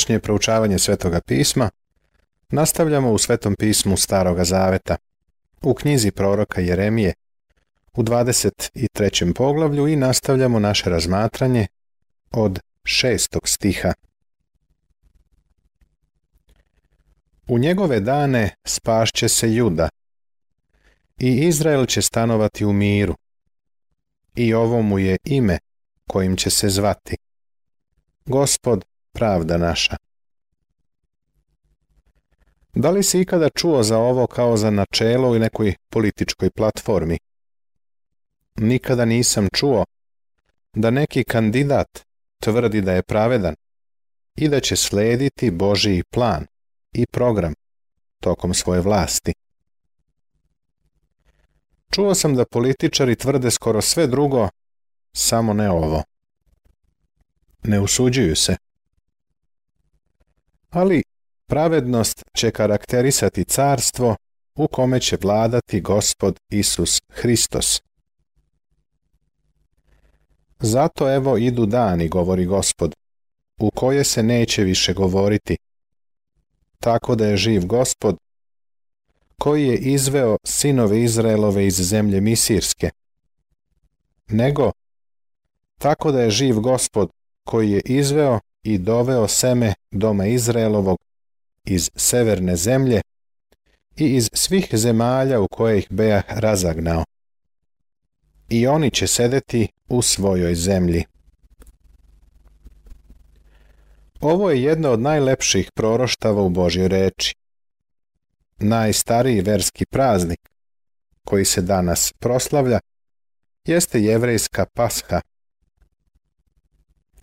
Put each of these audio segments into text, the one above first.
Današnje proučavanje Svetoga pisma nastavljamo u Svetom pismu Staroga Zaveta, u knjizi proroka Jeremije, u 23. poglavlju i nastavljamo naše razmatranje od šestog stiha. U njegove dane spašće se Juda i Izrael će stanovati u miru i ovo mu je ime kojim će se zvati. Gospod pravda naša. Da li si ikada čuo za ovo kao za načelo u nekoj političkoj platformi? Nikada nisam čuo da neki kandidat tvrdi da je pravedan i da će slediti Božiji plan i program tokom svoje vlasti. Čuo sam da političari tvrde skoro sve drugo, samo ne ovo. Ne usuđuju se ali pravednost će karakterisati carstvo u kome će vladati gospod Isus Hristos. Zato evo idu dani, govori gospod, u koje se neće više govoriti, tako da je živ gospod, koji je izveo sinove Izraelove iz zemlje Misirske, nego tako da je živ gospod koji je izveo i doveo seme doma Izraelovog iz severne zemlje i iz svih zemalja u koje ih Bejah razagnao, i oni će sedeti u svojoj zemlji. Ovo je jedno od najlepših proroštava u Božjoj reči. Najstariji verski praznik, koji se danas proslavlja, jeste jevrejska pasha.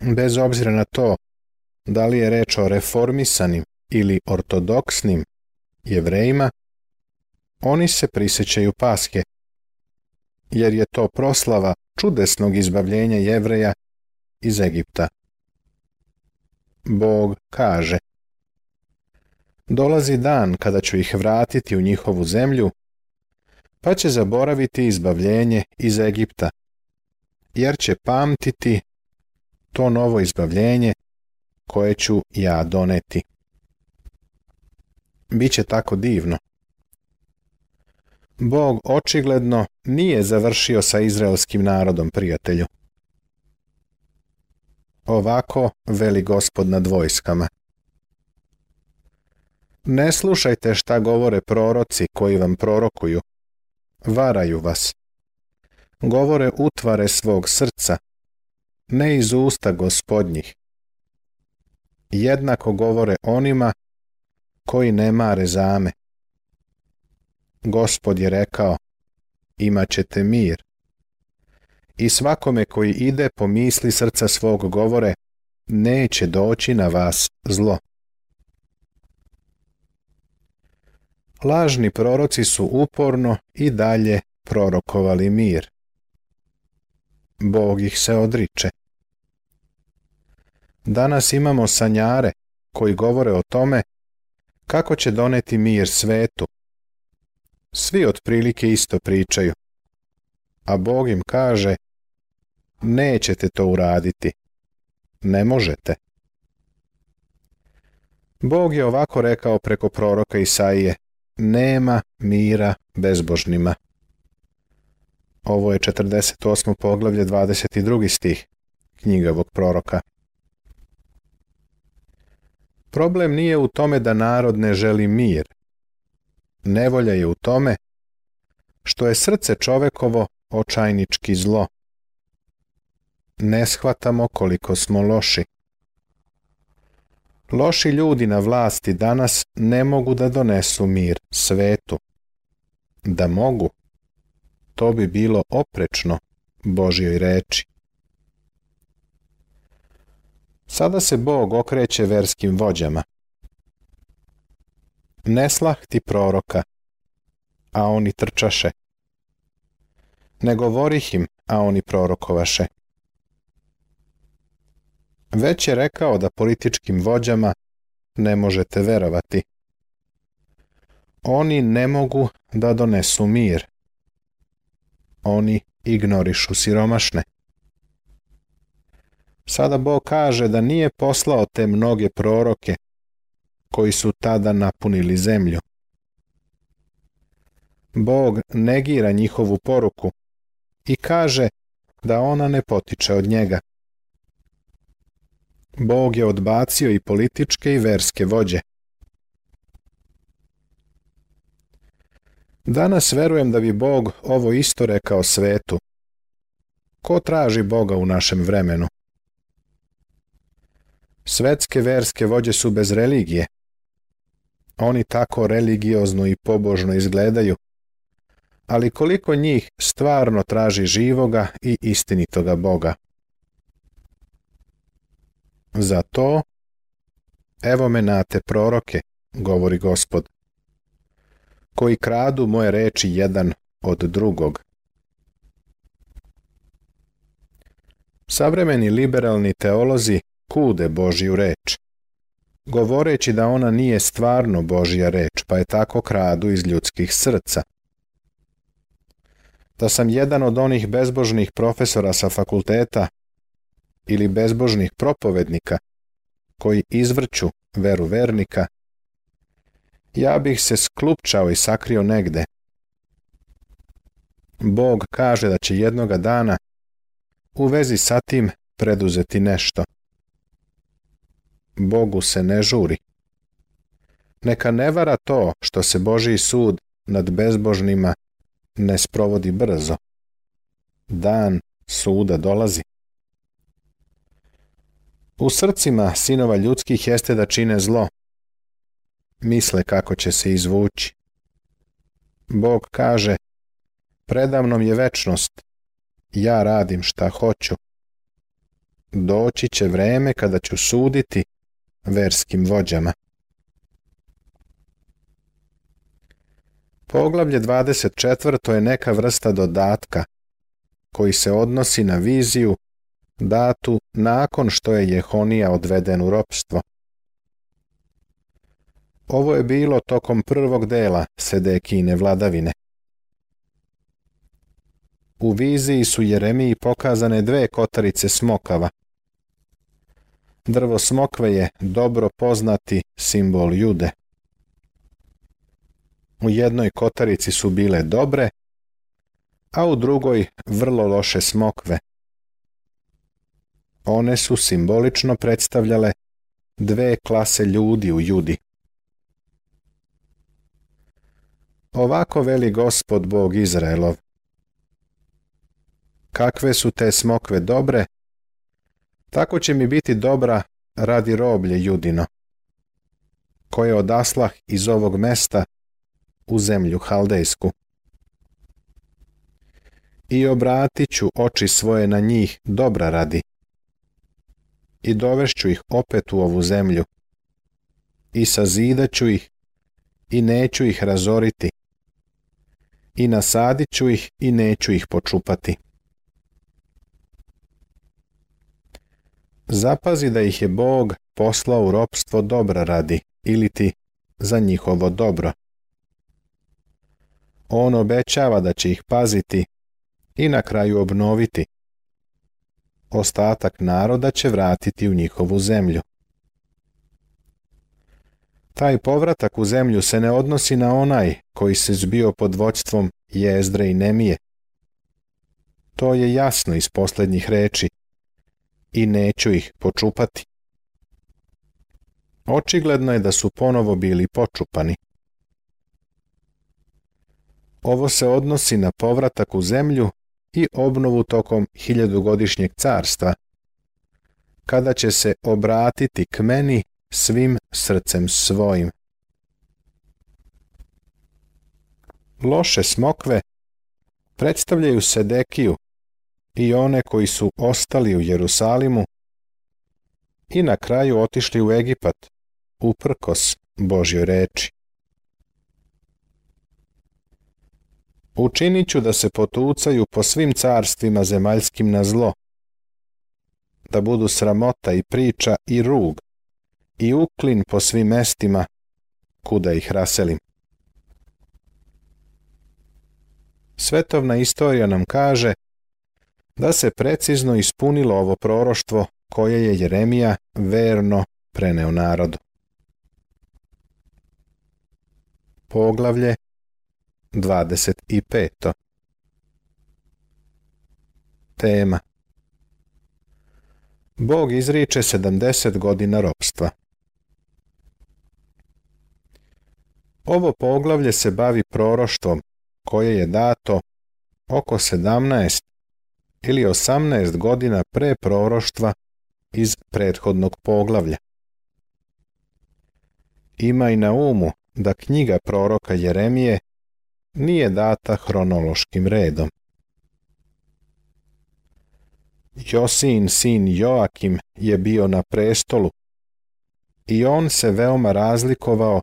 Bez obzira na to da li je reč o reformisanim ili ortodoksnim jevrejima, oni se prisjećaju paske, jer je to proslava čudesnog izbavljenja jevreja iz Egipta. Bog kaže Dolazi dan kada ću ih vratiti u njihovu zemlju, pa će zaboraviti izbavljenje iz Egipta, jer će pamtiti to novo izbavljenje koje ću ja doneti. Biće tako divno. Bog očigledno nije završio sa izraelskim narodom, prijatelju. Ovako veli gospod nad vojskama. Ne slušajte šta govore proroci koji vam prorokuju. Varaju vas. Govore utvare svog srca, ne iz usta gospodnjih. Jednako govore onima koji ne mare zame. Gospod je rekao, imat ćete mir. I svakome koji ide po misli srca svog govore, neće doći na vas zlo. Lažni proroci su uporno i dalje prorokovali mir. Bog ih se odriče. Danas imamo sanjare koji govore o tome kako će doneti mir svetu. Svi otprilike isto pričaju. A Bog im kaže, nećete to uraditi. Ne možete. Bog je ovako rekao preko proroka Isaije, nema mira bezbožnima. Ovo je 48. poglavlje 22. stih knjiga ovog proroka. Problem nije u tome da narod ne želi mir. Nevolja je u tome što je srce čovekovo očajnički zlo. Ne shvatamo koliko smo loši. Loši ljudi na vlasti danas ne mogu da donesu mir svetu. Da mogu, to bi bilo oprečno Božjoj reči. Sada se Bog okreće verskim vođama. Ne ti proroka, a oni trčaše. Ne govorih im, a oni prorokovaše. Već je rekao da političkim vođama ne možete verovati. Oni ne mogu da donesu mir. Oni ignorišu siromašne. Sada Bog kaže da nije poslao te mnoge proroke koji su tada napunili zemlju. Bog negira njihovu poruku i kaže da ona ne potiče od njega. Bog je odbacio i političke i verske vođe. Danas verujem da bi Bog ovo isto rekao svetu. Ko traži Boga u našem vremenu? Svetske verske vođe su bez religije. Oni tako religiozno i pobožno izgledaju, ali koliko njih stvarno traži živoga i istinitoga Boga. Za to, evo me na te proroke, govori gospod, koji kradu moje reči jedan od drugog. Savremeni liberalni teolozi kude Božju reč, govoreći da ona nije stvarno Božja reč, pa je tako kradu iz ljudskih srca. Da sam jedan od onih bezbožnih profesora sa fakulteta ili bezbožnih propovednika koji izvrću veru vernika, ja bih se sklupčao i sakrio negde. Bog kaže da će jednoga dana u vezi sa tim preduzeti nešto. Bogu se ne žuri. Neka ne vara to što se Božiji sud nad bezbožnima ne sprovodi brzo. dan suda dolazi. U srcima sinova ljudskih jeste da čine zlo. Misle kako će se izvući. Bog kaže, predavnom je večnost, ja radim šta hoću. Doći će vreme kada ću suditi verskim vođama. Poglavlje 24. je neka vrsta dodatka koji se odnosi na viziju datu nakon što je Jehonija odveden u ropstvo. Ovo je bilo tokom prvog dela Sedekine vladavine. U viziji su Jeremiji pokazane dve kotarice smokava. Drvo smokve je dobro poznati simbol jude. U jednoj kotarici su bile dobre, a u drugoj vrlo loše smokve. One su simbolično predstavljale dve klase ljudi u judi. Ovako veli gospod Bog Izraelov. Kakve su te smokve dobre, tako će mi biti dobra radi roblje judino, koje odaslah iz ovog mesta u zemlju Haldejsku. I obratit ću oči svoje na njih dobra radi. I dovešću ih opet u ovu zemlju. I sazidat ću ih i neću ih razoriti. I nasadit ću ih i neću ih počupati. Zapazi da ih je Bog poslao u ropstvo dobra radi, ili ti za njihovo dobro. On obećava da će ih paziti i na kraju obnoviti. Ostatak naroda će vratiti u njihovu zemlju. Taj povratak u zemlju se ne odnosi na onaj koji se zbio pod vođstvom Jezdre i Nemije. To je jasno iz posljednjih reči i neću ih počupati. Očigledno je da su ponovo bili počupani. Ovo se odnosi na povratak u zemlju i obnovu tokom hiljadugodišnjeg carstva, kada će se obratiti k meni svim srcem svojim. Loše smokve predstavljaju Sedekiju i one koji su ostali u Jerusalimu i na kraju otišli u Egipat, uprkos Božjoj reči. Učinit ću da se potucaju po svim carstvima zemaljskim na zlo, da budu sramota i priča i rug, i uklin po svim mestima, kuda ih raselim. Svetovna istorija nam kaže da se precizno ispunilo ovo proroštvo koje je Jeremija verno preneo narodu. Poglavlje 25. Tema Bog izriče 70 godina ropstva. Ovo poglavlje se bavi proroštvom koje je dato oko 17 ili 18 godina pre proroštva iz prethodnog poglavlja. Ima i na umu da knjiga proroka Jeremije nije data hronološkim redom. Josin sin Joakim je bio na prestolu i on se veoma razlikovao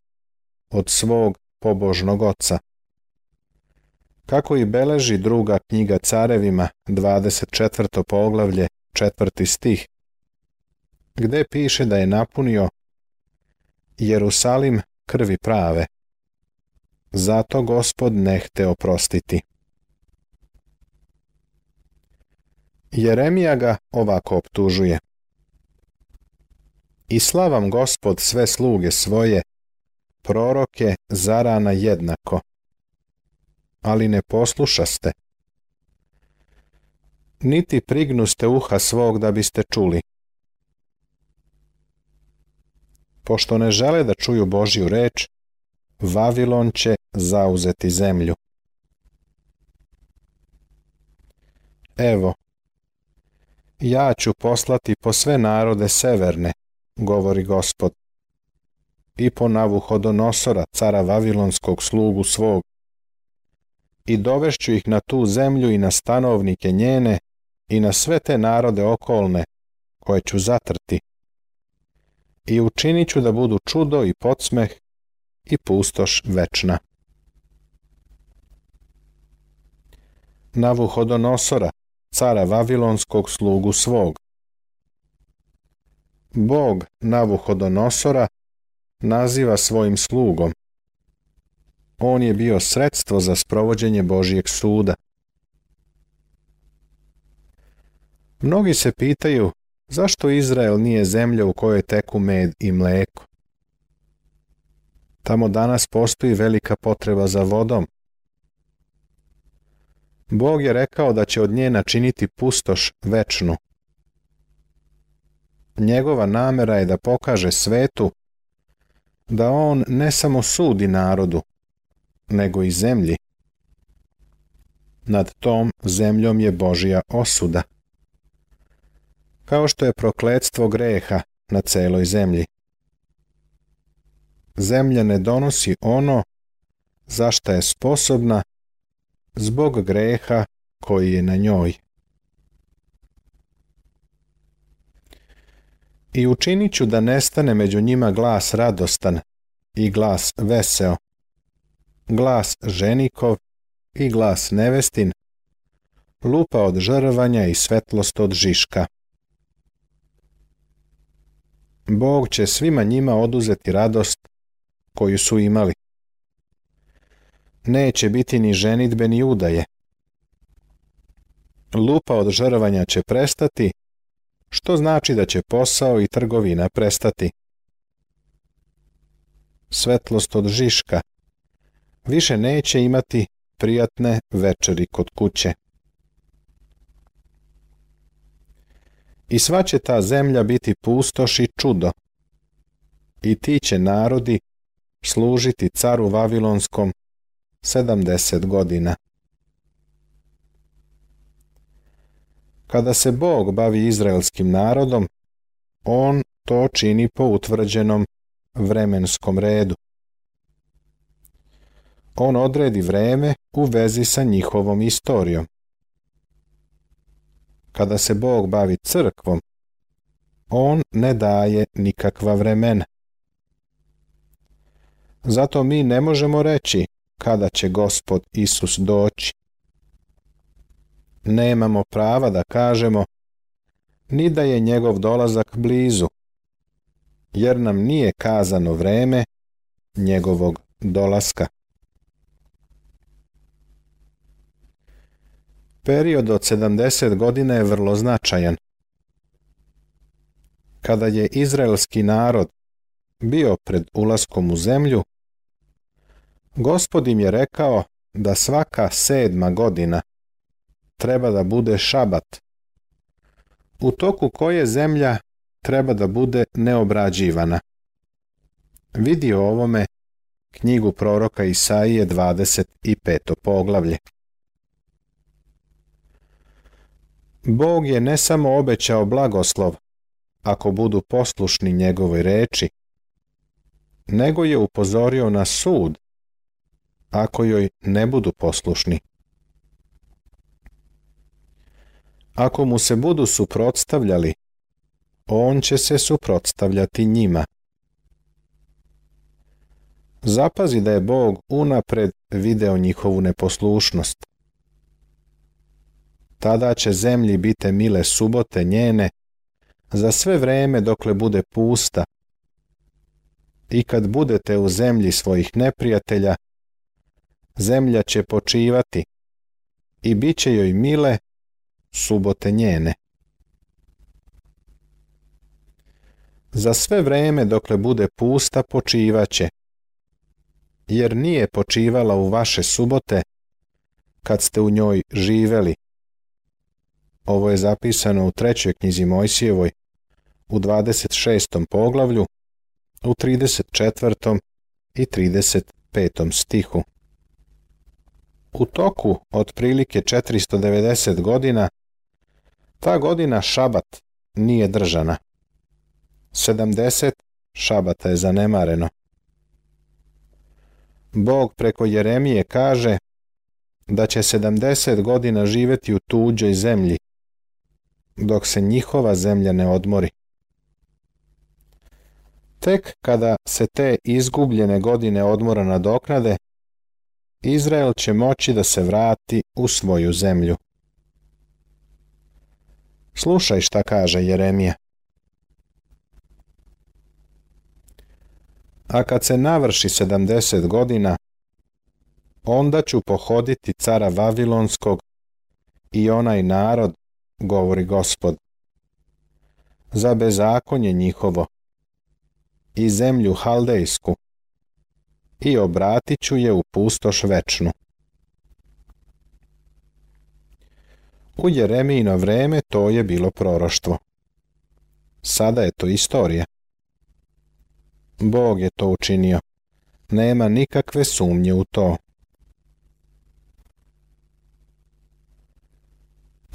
od svog pobožnog oca. Kako i beleži druga knjiga carevima, 24. poglavlje, četvrti stih, gde piše da je napunio Jerusalim krvi prave. Zato gospod ne hte oprostiti. Jeremija ga ovako optužuje. I slavam gospod sve sluge svoje, proroke zarana jednako. Ali ne poslušaste. Niti prignuste uha svog da biste čuli. Pošto ne žele da čuju Božju reč, Vavilon će zauzeti zemlju. Evo, ja ću poslati po sve narode severne, govori gospod, i po Navuhodonosora, cara Vavilonskog slugu svog, i dovešću ih na tu zemlju i na stanovnike njene i na sve te narode okolne, koje ću zatrti. I učinit ću da budu čudo i podsmeh i pustoš večna. Navuhodonosora, cara Vavilonskog slugu svog. Bog Navuhodonosora naziva svojim slugom. On je bio sredstvo za sprovođenje Božijeg suda. Mnogi se pitaju zašto Izrael nije zemlja u kojoj teku med i mleko. Tamo danas postoji velika potreba za vodom. Bog je rekao da će od nje načiniti pustoš večnu. Njegova namera je da pokaže svetu da on ne samo sudi narodu, nego i zemlji. Nad tom zemljom je Božija osuda. Kao što je prokledstvo greha na celoj zemlji. Zemlja ne donosi ono za šta je sposobna zbog greha koji je na njoj. I učinit ću da nestane među njima glas radostan i glas veseo, glas ženikov i glas nevestin, lupa od žrvanja i svetlost od žiška. Bog će svima njima oduzeti radost koju su imali. Neće biti ni ženitbe ni udaje. Lupa od žrvanja će prestati, što znači da će posao i trgovina prestati. Svetlost od žiška više neće imati prijatne večeri kod kuće. I sva će ta zemlja biti pustoš i čudo. I ti će narodi služiti caru Vavilonskom 70 godina. Kada se Bog bavi izraelskim narodom, on to čini po utvrđenom vremenskom redu. On odredi vreme u vezi sa njihovom istorijom. Kada se Bog bavi crkvom, on ne daje nikakva vremena. Zato mi ne možemo reći kada će gospod Isus doći. Nemamo prava da kažemo ni da je njegov dolazak blizu, jer nam nije kazano vreme njegovog dolaska. Period od 70 godina je vrlo značajan. Kada je izraelski narod bio pred ulaskom u zemlju, Gospod im je rekao da svaka sedma godina treba da bude šabat, u toku koje zemlja treba da bude neobrađivana. Vidi o ovome knjigu proroka Isaije 25. poglavlje. Bog je ne samo obećao blagoslov, ako budu poslušni njegovoj reči, nego je upozorio na sud, ako joj ne budu poslušni. Ako mu se budu suprotstavljali, on će se suprotstavljati njima. Zapazi da je Bog unapred video njihovu neposlušnost. Tada će zemlji bite mile subote njene, za sve vreme dokle bude pusta. I kad budete u zemlji svojih neprijatelja, zemlja će počivati i bit će joj mile subote njene. Za sve vreme dokle bude pusta počivaće, jer nije počivala u vaše subote kad ste u njoj živeli. Ovo je zapisano u trećoj knjizi Mojsijevoj, u 26. poglavlju, u 34. i 35. stihu. U toku otprilike 490 godina Ta godina šabat nije držana. 70 šabata je zanemareno. Bog preko Jeremije kaže da će 70 godina živeti u tuđoj zemlji, dok se njihova zemlja ne odmori. Tek kada se te izgubljene godine odmora nadoknade, Izrael će moći da se vrati u svoju zemlju. Slušaj šta kaže Jeremija. A kad se navrši sedamdeset godina, onda ću pohoditi cara Vavilonskog i onaj narod, govori gospod, za bezakonje njihovo i zemlju Haldejsku i obratit ću je u pustoš večnu. U Jeremijino vreme to je bilo proroštvo. Sada je to istorija. Bog je to učinio. Nema nikakve sumnje u to.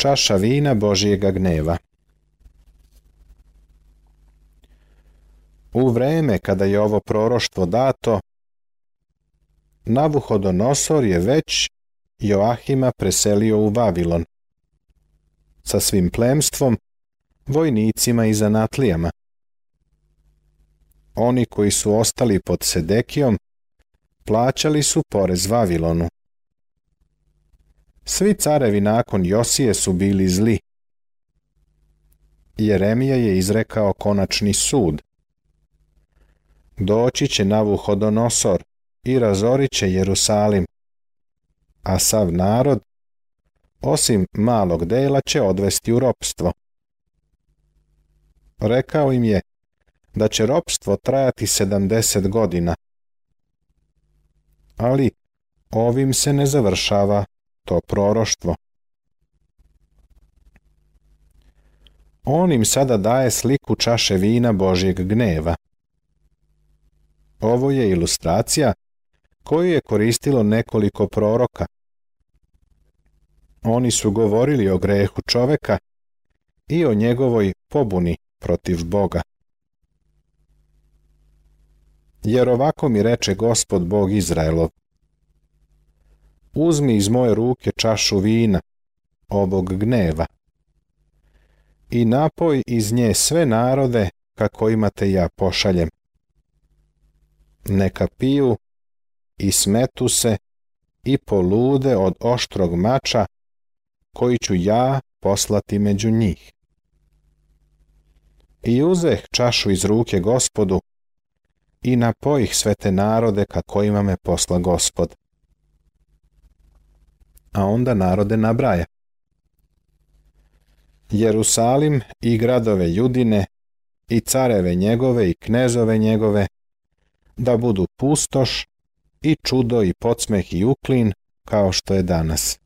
Čaša vina Božijega gneva U vreme kada je ovo proroštvo dato, Navuhodonosor je već Joahima preselio u Vavilon sa svim plemstvom, vojnicima i zanatlijama. Oni koji su ostali pod Sedekijom plaćali su porez Vavilonu. Svi carevi nakon Josije su bili zli. Jeremija je izrekao konačni sud. Doći će Navuhodonosor i razorit će Jerusalim, a sav narod, osim malog dela, će odvesti u ropstvo. Rekao im je da će ropstvo trajati sedamdeset godina, ali ovim se ne završava to proroštvo. On im sada daje sliku čaše vina Božjeg gneva. Ovo je ilustracija koju je koristilo nekoliko proroka. Oni su govorili o grehu čoveka i o njegovoj pobuni protiv Boga. Jer ovako mi reče gospod Bog Izraelov, uzmi iz moje ruke čašu vina, ovog gneva, i napoj iz nje sve narode kako imate ja pošaljem. Neka piju i smetu se i polude od oštrog mača koji ću ja poslati među njih. I uzeh čašu iz ruke gospodu i napojih sve te narode kako ima me posla gospod. A onda narode nabraja. Jerusalim i gradove Judine i careve njegove i knezove njegove da budu pustoš i čudo i podsmeh i uklin kao što je danas.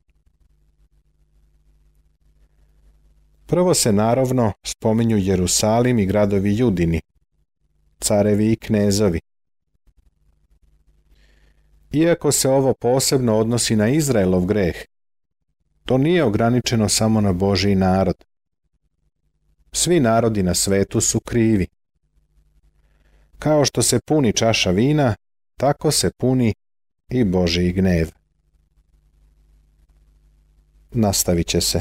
Prvo se naravno spominju Jerusalim i gradovi Judini, carevi i knezovi. Iako se ovo posebno odnosi na Izraelov greh, to nije ograničeno samo na Božiji narod. Svi narodi na svetu su krivi. Kao što se puni čaša vina, tako se puni i Božiji gnev. Nastavit će se.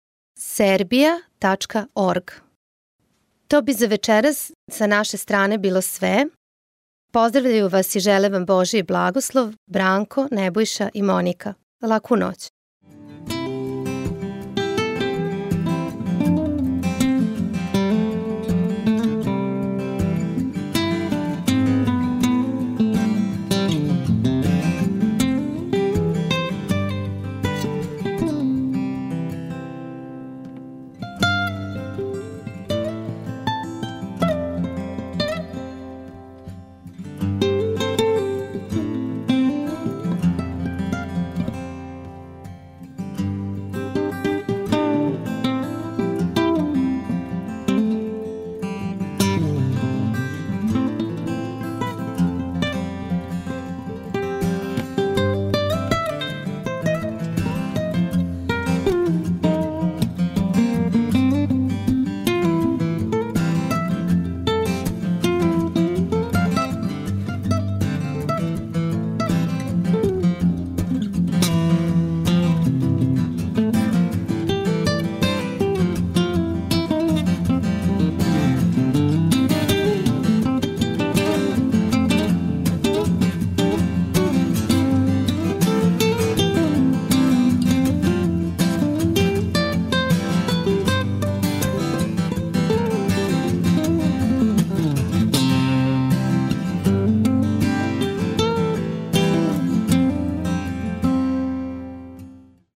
www.twr-serbia.org. To bi za večeras sa naše strane bilo sve. Pozdravljaju vas i žele vam Boži blagoslov, Branko, Nebojša i Monika. Laku noć.